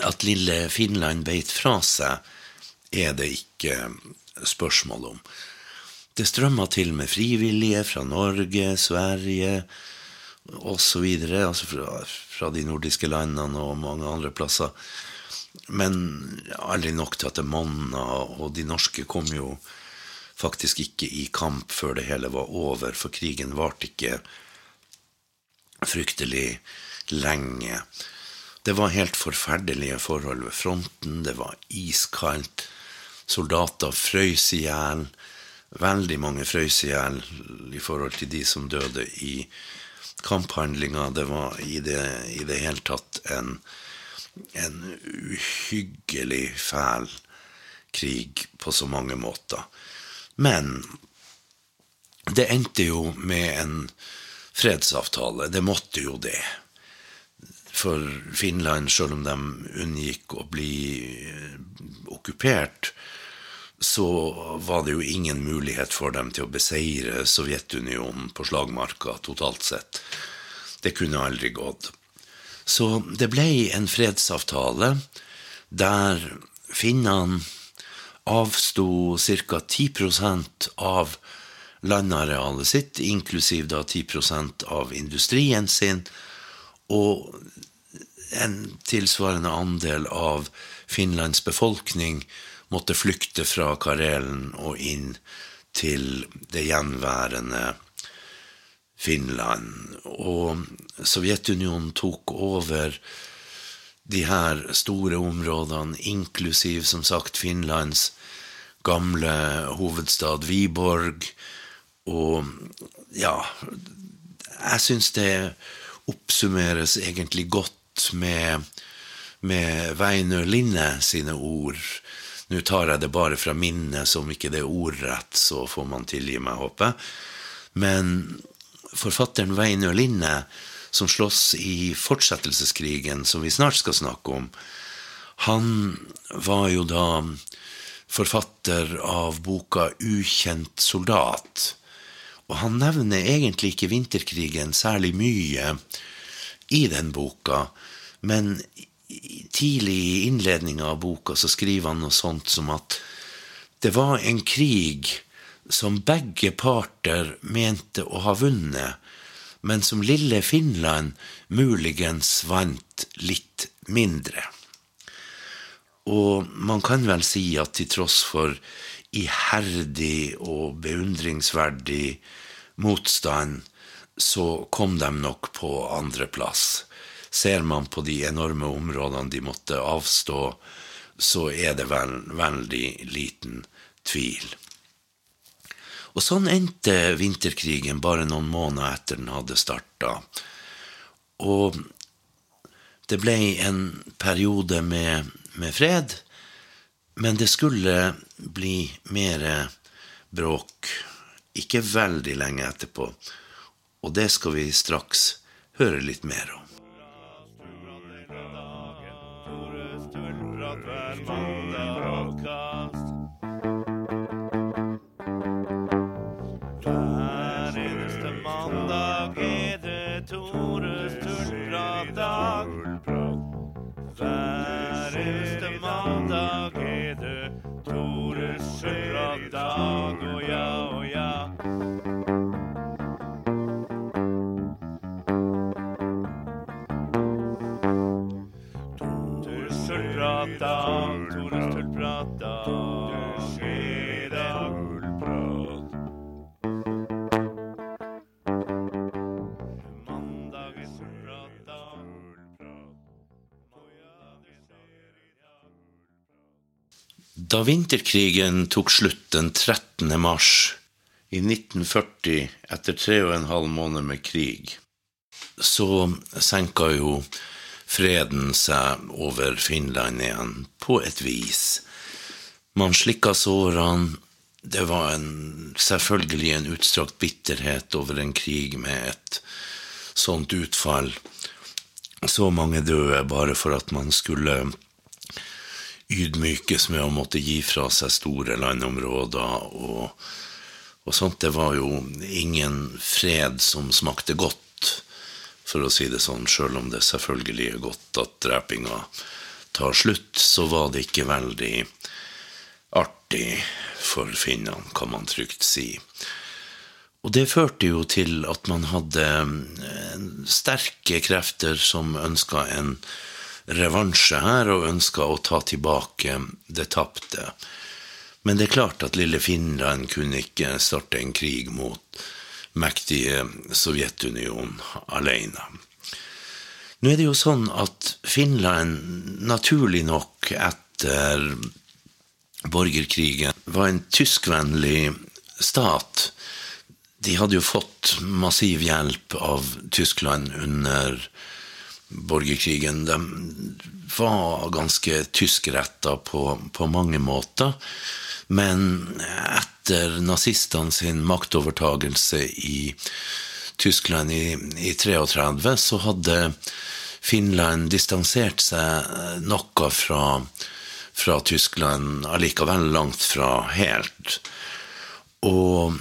at lille Finland beit fra seg, er det ikke spørsmål om. Det strømma til med frivillige fra Norge, Sverige osv., altså fra, fra de nordiske landene og mange andre plasser. Men aldri nok til at det monna, og de norske kom jo faktisk ikke i kamp før det hele var over, for krigen varte ikke fryktelig lenge. Det var helt forferdelige forhold ved fronten, det var iskaldt, soldater frøys i hjel. Veldig mange frøys i hjel i forhold til de som døde i kamphandlinger. Det var i det, i det hele tatt en, en uhyggelig fæl krig på så mange måter. Men det endte jo med en fredsavtale. Det måtte jo det. For Finland, selv om de unngikk å bli okkupert, så var det jo ingen mulighet for dem til å beseire Sovjetunionen på slagmarka totalt sett. Det kunne aldri gått. Så det ble en fredsavtale der finnene avsto ca. 10% av landarealet sitt, inklusiv da 10% av industrien sin, og en tilsvarende andel av Finlands befolkning måtte flykte fra Karelen og inn til det gjenværende Finland. Og Sovjetunionen tok over de her store områdene, inklusiv som sagt Finlands gamle hovedstad Viborg. Og ja, jeg syns det oppsummeres egentlig godt med, med Veinø Linne sine ord. Nå tar jeg det bare fra minnet, så om ikke det er ordrett, så får man tilgi meg, håper jeg. Men forfatteren Veinø Linne, som slåss i fortsettelseskrigen, som vi snart skal snakke om, han var jo da forfatter av boka Ukjent soldat. Og han nevner egentlig ikke vinterkrigen særlig mye i den boka, men tidlig i innledninga av boka så skriver han noe sånt som at det var en krig som begge parter mente å ha vunnet, men som lille Finland muligens vant litt mindre. Og man kan vel si at til tross for iherdig og beundringsverdig motstand, så kom de nok på andreplass. Ser man på de enorme områdene de måtte avstå, så er det vel veldig liten tvil. Og sånn endte vinterkrigen bare noen måneder etter den hadde starta. Og det ble en periode med, med fred, men det skulle bli mer bråk ikke veldig lenge etterpå. Og det skal vi straks høre litt mer om. Da vinterkrigen tok slutt den 13. mars i 1940, etter tre og en halv måned med krig, så senka jo freden seg over Finland igjen, på et vis. Man slikka sårene. Det var en, selvfølgelig en utstrakt bitterhet over en krig med et sånt utfall. Så mange døde bare for at man skulle ydmykes med å måtte gi fra seg store landområder og, og sånt. Det var jo ingen fred som smakte godt, for å si det sånn. Sjøl om det selvfølgelig er godt at drepinga tar slutt, så var det ikke veldig artig for finnene, kan man trygt si. Og det førte jo til at man hadde eh, sterke krefter som ønska en revansje her, og ønska å ta tilbake det tapte. Men det er klart at lille Finland kunne ikke starte en krig mot mektige Sovjetunionen alene. Nå er det jo sånn at Finland naturlig nok etter borgerkrigen var en tyskvennlig stat. De hadde jo fått massiv hjelp av Tyskland under borgerkrigen. De var ganske tyskretta på, på mange måter. Men etter nazistene sin maktovertagelse i Tyskland i, i 33, så hadde Finland distansert seg noe fra, fra Tyskland, allikevel langt fra helt. Og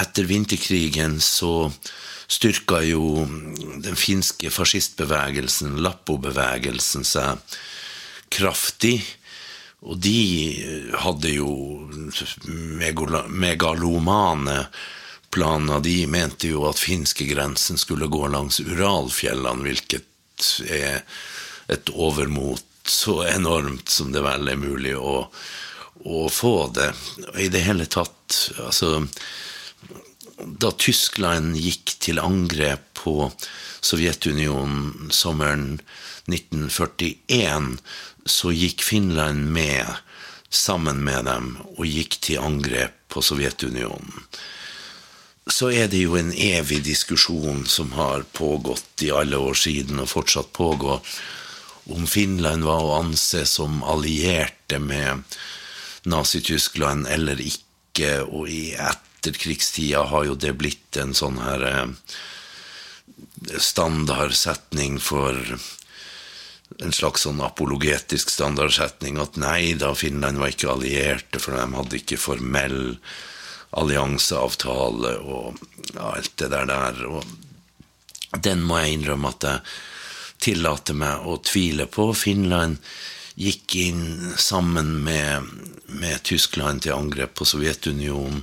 etter vinterkrigen så styrka jo den finske fascistbevegelsen, Lappo-bevegelsen, seg kraftig. Og de hadde jo megalomane planer. De mente jo at finskegrensen skulle gå langs Uralfjellene, hvilket er et overmot så enormt som det vel er mulig å, å få det. I det hele tatt, altså da Tyskland gikk til angrep på Sovjetunionen sommeren 1941, så gikk Finland med sammen med dem og gikk til angrep på Sovjetunionen. Så er det jo en evig diskusjon som har pågått i alle år siden og fortsatt pågår, om Finland var å anse som allierte med Nazi-Tyskland eller ikke, og i etterkrigstida har jo det blitt en sånn her eh, standardsetning for en slags sånn apologetisk standardsetning at nei da, Finland var ikke allierte, for de hadde ikke formell allianseavtale og alt det der der. Og den må jeg innrømme at jeg tillater meg å tvile på. Finland gikk inn sammen med, med Tyskland til angrep på Sovjetunionen.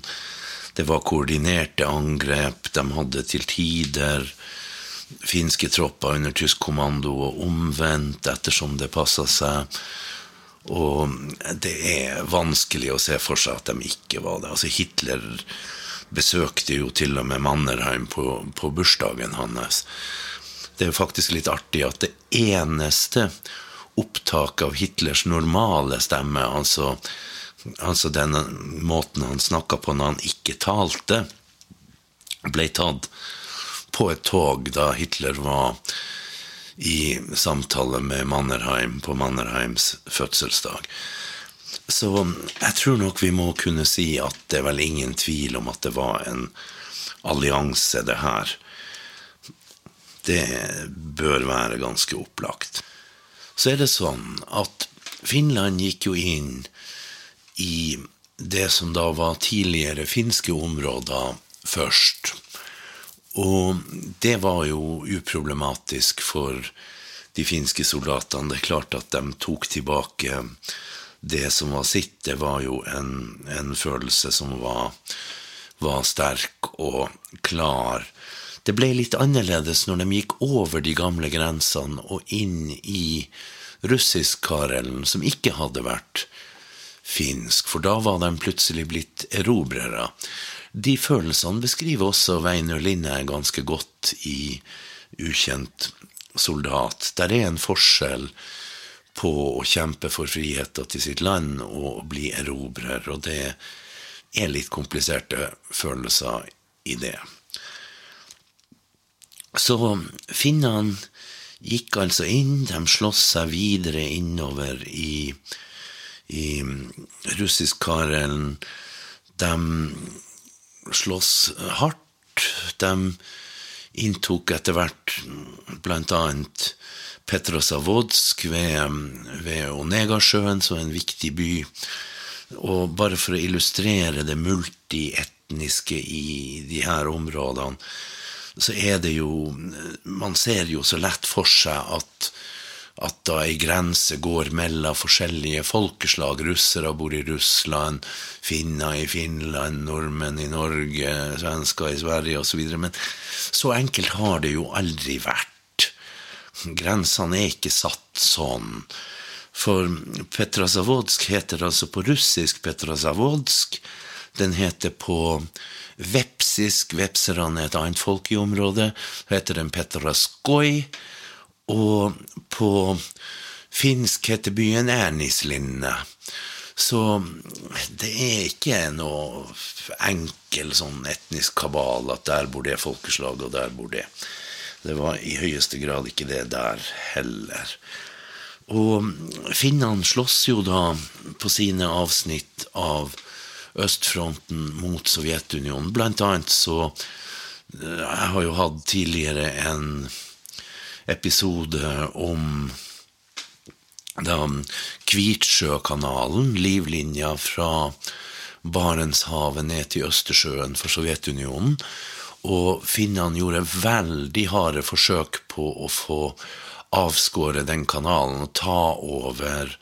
Det var koordinerte angrep. De hadde til tider finske tropper under tysk kommando og omvendt ettersom det passa seg. Og det er vanskelig å se for seg at de ikke var det. Altså Hitler besøkte jo til og med Mannerheim på, på bursdagen hans. Det er jo faktisk litt artig at det eneste opptaket av Hitlers normale stemme, altså, altså den måten han snakka på når han ikke talte, ble tatt på et tog da Hitler var i samtale med Mannerheim på Mannerheims fødselsdag. Så jeg tror nok vi må kunne si at det er vel ingen tvil om at det var en allianse, det her. Det bør være ganske opplagt. Så er det sånn at Finland gikk jo inn i det som da var tidligere finske områder først. Og det var jo uproblematisk for de finske soldatene. Det er klart at de tok tilbake det som var sitt. Det var jo en, en følelse som var, var sterk og klar. Det ble litt annerledes når de gikk over de gamle grensene og inn i russisk-Karelen, som ikke hadde vært finsk, for da var de plutselig blitt erobrere. De følelsene beskriver også Veinur Linne ganske godt i Ukjent soldat. Der er en forskjell på å kjempe for friheten til sitt land og å bli erobrer, og det er litt kompliserte følelser i det. Så finnene gikk altså inn, de sloss seg videre innover i, i russisk-Karelen. De sloss hardt. De inntok etter hvert annet Petrosavodsk ved, ved Onegasjøen, som er en viktig by. Og bare for å illustrere det multietniske i de her områdene, så er det jo Man ser jo så lett for seg at, at da ei grense går mellom forskjellige folkeslag Russere bor i Russland, finner i Finland, nordmenn i Norge, svensker i Sverige osv. Men så enkelt har det jo aldri vært. Grensene er ikke satt sånn. For Petrasavodsk heter altså på russisk Petrasavodsk. Den heter på vepsisk Vepserne er et annet folk i området. heter den Petraskoi. Og på finsk heter byen Ernislinne. Så det er ikke noe enkel sånn etnisk kabal at der bor det folkeslaget, og der bor det. Det var i høyeste grad ikke det der heller. Og finnene slåss jo da på sine avsnitt av østfronten mot Sovjetunionen. Blant annet så Jeg har jo hatt tidligere en episode om da Kvitsjøkanalen, livlinja fra Barentshavet ned til Østersjøen for Sovjetunionen. Og finnene gjorde veldig harde forsøk på å få avskåre den kanalen og ta over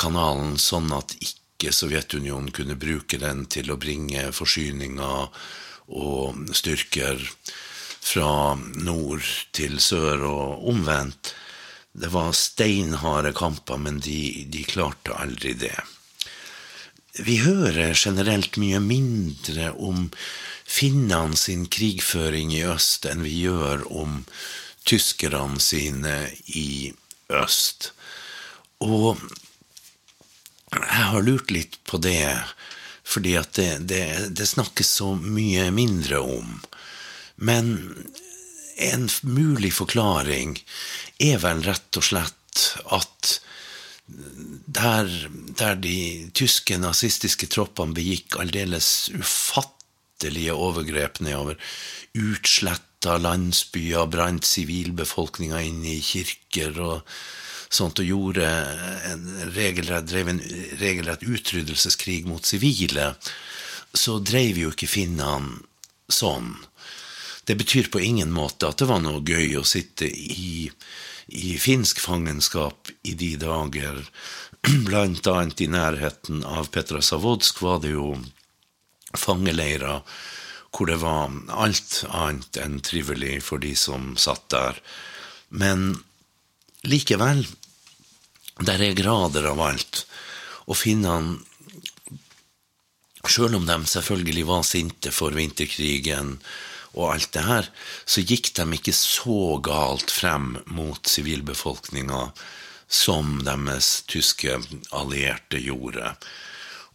kanalen sånn at ikke Sovjetunionen kunne bruke den til å bringe forsyninger og styrker fra nord til sør og omvendt. Det var steinharde kamper, men de, de klarte aldri det. Vi hører generelt mye mindre om finnene sin krigføring i øst enn vi gjør om tyskerne sine i øst. Og jeg har lurt litt på det, fordi at det, det, det snakkes så mye mindre om. Men en mulig forklaring er vel rett og slett at der, der de tyske nazistiske troppene begikk aldeles ufattelige overgrep nedover utsletta landsbyer, brant sivilbefolkninga inn i kirker og sånt, og gjorde en regelrett, drev en regelrett utryddelseskrig mot sivile, så dreiv jo ikke finnene sånn. Det betyr på ingen måte at det var noe gøy å sitte i i finsk fangenskap i de dager. Blant annet i nærheten av Petrasavodsk var det jo fangeleirer hvor det var alt annet enn trivelig for de som satt der. Men likevel, der er grader av alt. Og finnene, sjøl om de selvfølgelig var sinte for vinterkrigen, og alt det her, så gikk de ikke så galt frem mot sivilbefolkninga som deres tyske allierte gjorde.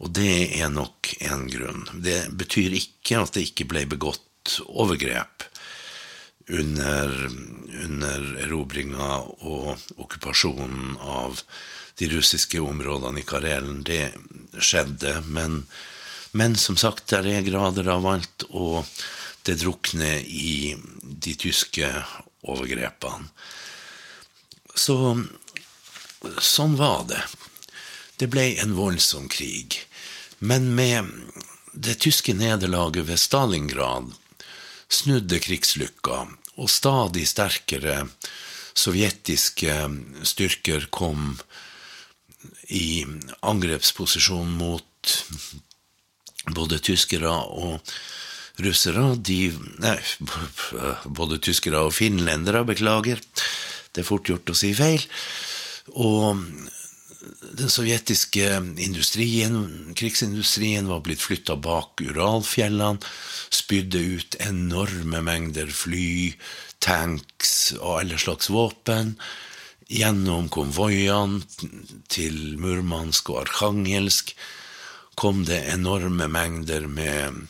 Og det er nok en grunn. Det betyr ikke at det ikke ble begått overgrep under, under erobringa og okkupasjonen av de russiske områdene i Karelen. Det skjedde, men, men som sagt, der er grader av alt. og det drukner i de tyske overgrepene. Så sånn var det. Det ble en voldsom krig. Men med det tyske nederlaget ved Stalingrad snudde krigslykka, og stadig sterkere sovjetiske styrker kom i angrepsposisjon mot både tyskere og russere, de Nei, både tyskere og finlendere, beklager. Det er fort gjort å si feil. Og den sovjetiske industrien, krigsindustrien, var blitt flytta bak Uralfjellene, spydde ut enorme mengder fly, tanks og alle slags våpen. Gjennom konvoiene til Murmansk og Arkhangelsk kom det enorme mengder med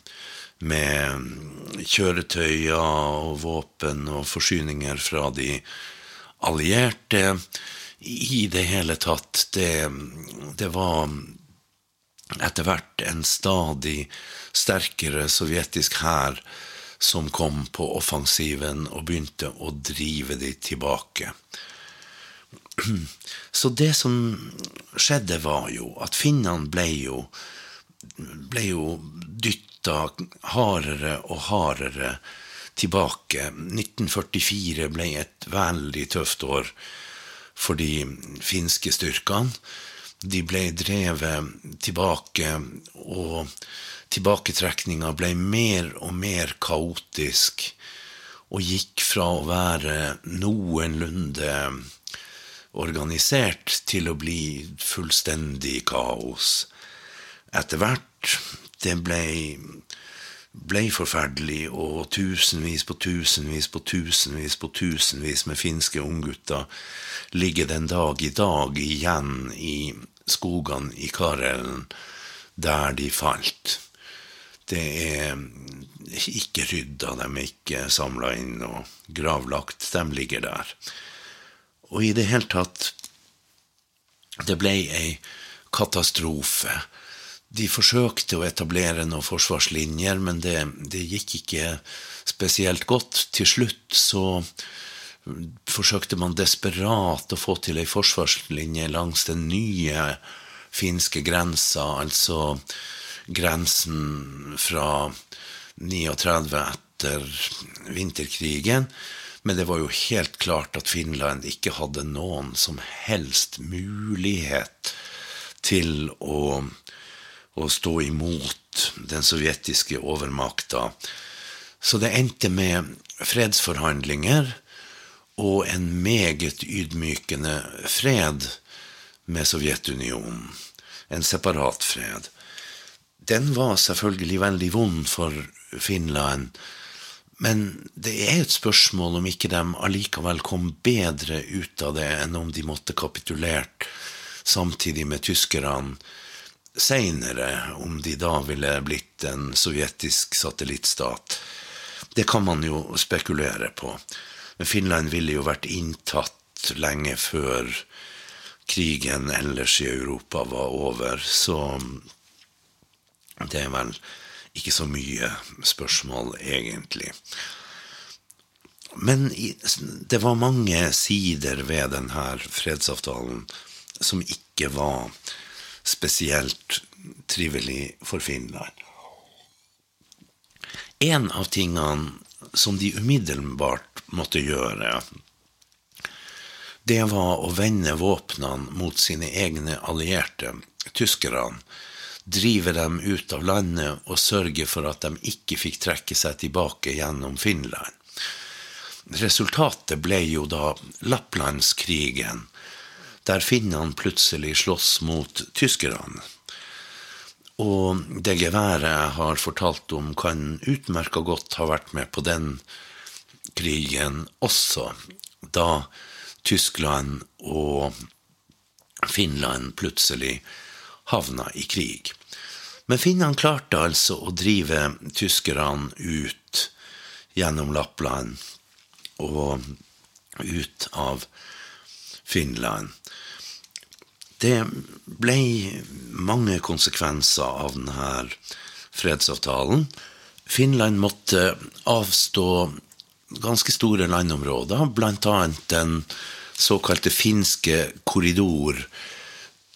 med kjøretøyer og våpen og forsyninger fra de allierte. I det hele tatt. Det, det var etter hvert en stadig sterkere sovjetisk hær som kom på offensiven og begynte å drive de tilbake. Så det som skjedde, var jo at finnene ble jo, ble jo dytta hardere og hardere tilbake. 1944 ble et veldig tøft år for de finske styrkene. De ble drevet tilbake, og tilbaketrekninga ble mer og mer kaotisk, og gikk fra å være noenlunde organisert til å bli fullstendig kaos. Etter hvert det ble, ble forferdelig, og tusenvis på tusenvis på tusenvis på tusenvis med finske unggutter ligger den dag i dag igjen i skogene i Karelen, der de falt. Det er ikke rydda, de er ikke samla inn og gravlagt, de ligger der. Og i det hele tatt Det ble ei katastrofe. De forsøkte å etablere noen forsvarslinjer, men det, det gikk ikke spesielt godt. Til slutt så forsøkte man desperat å få til ei forsvarslinje langs den nye finske grensa, altså grensen fra 39 etter vinterkrigen. Men det var jo helt klart at Finland ikke hadde noen som helst mulighet til å, å stå imot den sovjetiske overmakta. Så det endte med fredsforhandlinger og en meget ydmykende fred med Sovjetunionen. En separat fred. Den var selvfølgelig veldig vond for Finland, men det er et spørsmål om ikke de allikevel kom bedre ut av det enn om de måtte kapitulert samtidig med tyskerne seinere, om de da ville blitt en sovjetisk satellittstat. Det kan man jo spekulere på. Men Finland ville jo vært inntatt lenge før krigen ellers i Europa var over, så det er vel ikke så mye spørsmål, egentlig. Men det var mange sider ved denne fredsavtalen som ikke var spesielt trivelig for Finland. En av tingene som de umiddelbart måtte gjøre, det var å vende våpnene mot sine egne allierte, tyskerne, drive dem ut av landet og sørge for at de ikke fikk trekke seg tilbake gjennom Finland. Resultatet ble jo da Lapplandskrigen, der finnene plutselig slåss mot tyskerne. Og det geværet jeg har fortalt om, kan utmerka godt ha vært med på den krigen også, da Tyskland og Finland plutselig havna i krig. Men finnene klarte altså å drive tyskerne ut gjennom Lappland og ut av Finland. Det ble mange konsekvenser av denne fredsavtalen. Finland måtte avstå ganske store landområder, bl.a. den såkalte finske korridor,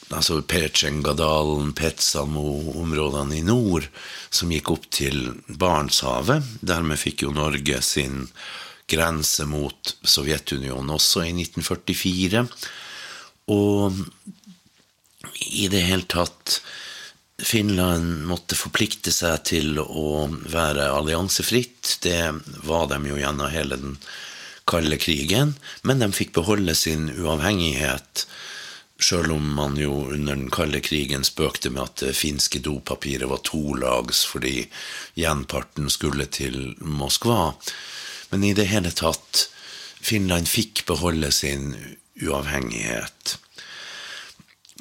altså Petsjengadalen, Petsamo-områdene i nord, som gikk opp til Barentshavet. Dermed fikk jo Norge sin grense mot Sovjetunionen også i 1944. Og i det hele tatt Finland måtte forplikte seg til å være alliansefritt. Det var de jo gjennom hele den kalde krigen. Men de fikk beholde sin uavhengighet, sjøl om man jo under den kalde krigen spøkte med at det finske dopapiret var tolags fordi gjenparten skulle til Moskva. Men i det hele tatt, Finland fikk beholde sin uavhengighet.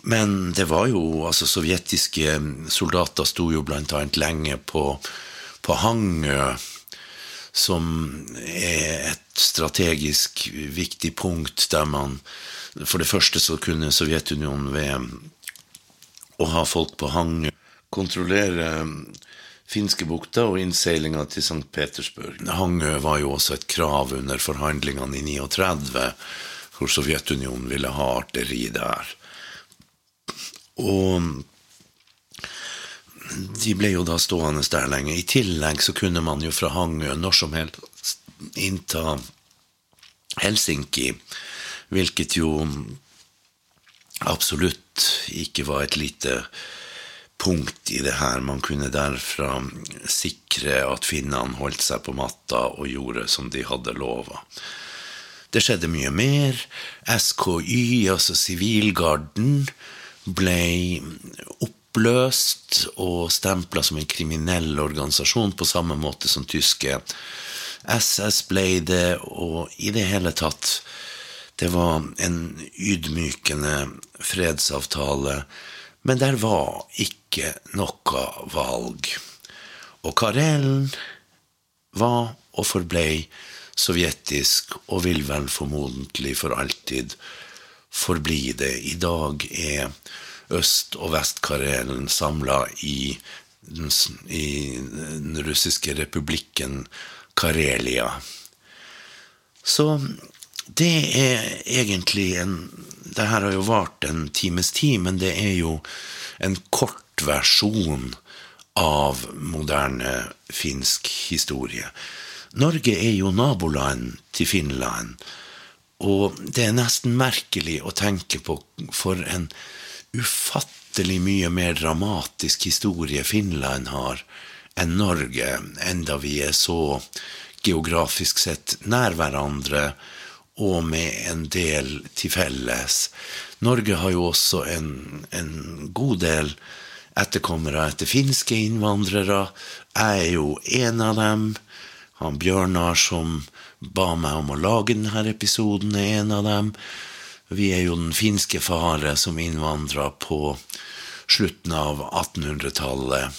Men det var jo altså Sovjetiske soldater sto jo annet lenge på, på Hangø, som er et strategisk viktig punkt der man For det første så kunne Sovjetunionen ved å ha folk på Hangø kontrollere Finskebukta og innseilinga til St. Petersburg. Hangø var jo også et krav under forhandlingene i 39, hvor Sovjetunionen ville ha arteri der. Og de ble jo da stående der lenge. I tillegg så kunne man jo fra Hangø når som helst innta Helsinki, hvilket jo absolutt ikke var et lite punkt i det her. Man kunne derfra sikre at finnene holdt seg på matta og gjorde som de hadde lova. Det skjedde mye mer. SKY, altså Sivilgarden, ble oppløst og stempla som en kriminell organisasjon på samme måte som tyske SS ble det, og i det hele tatt Det var en ydmykende fredsavtale, men der var ikke noe valg. Og Karelen var og forblei sovjetisk, og vil vel formodentlig for alltid forbli det. I dag er Øst- og Vest-Karelen samla i, i den russiske republikken Karelia. Så det er egentlig en Det her har jo vart en times tid, men det er jo en kort versjon av moderne finsk historie. Norge er jo naboland til Finland, og det er nesten merkelig å tenke på for en ufattelig mye mer dramatisk historie Finland har enn Norge, enda vi er så geografisk sett nær hverandre og med en del til felles. Norge har jo også en, en god del etterkommere etter finske innvandrere. Jeg er jo en av dem. Han Bjørnar som ba meg om å lage denne episoden, er en av dem. Vi er jo den finske fare som innvandra på slutten av 1800-tallet.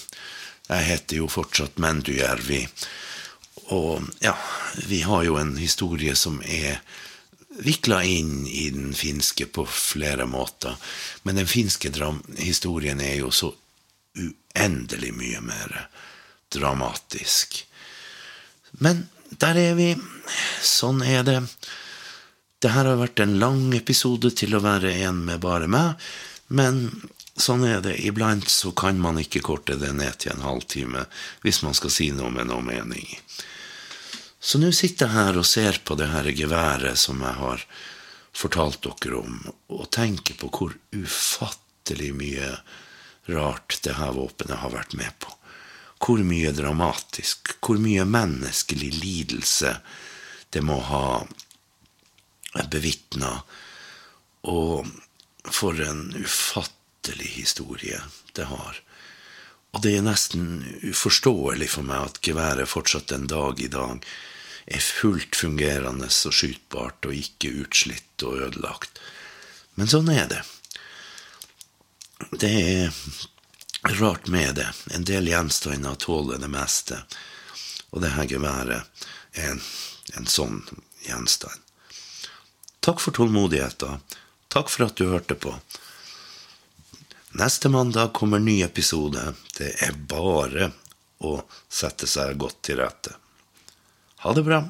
Jeg heter jo fortsatt Mendujärvi. Og ja, vi har jo en historie som er vikla inn i den finske på flere måter. Men den finske historien er jo så uendelig mye mer dramatisk. Men der er vi. Sånn er det. Det her har vært en lang episode til å være en med bare meg, men sånn er det. Iblant så kan man ikke korte det ned til en halvtime hvis man skal si noe med noe mening. Så nå sitter jeg her og ser på det her geværet som jeg har fortalt dere om, og tenker på hvor ufattelig mye rart det her våpenet har vært med på. Hvor mye dramatisk, hvor mye menneskelig lidelse det må ha bevitna. Og for en ufattelig historie det har. Og det er nesten uforståelig for meg at geværet fortsatt en dag i dag er fullt fungerende og skytbart og ikke utslitt og ødelagt. Men sånn er det. Det er rart med det. En del gjenstander tåler det meste. Og det her geværet er en, en sånn gjenstand. Takk for tålmodigheten. Takk for at du hørte på. Neste mandag kommer ny episode. Det er bare å sette seg godt til rette. Ha det bra.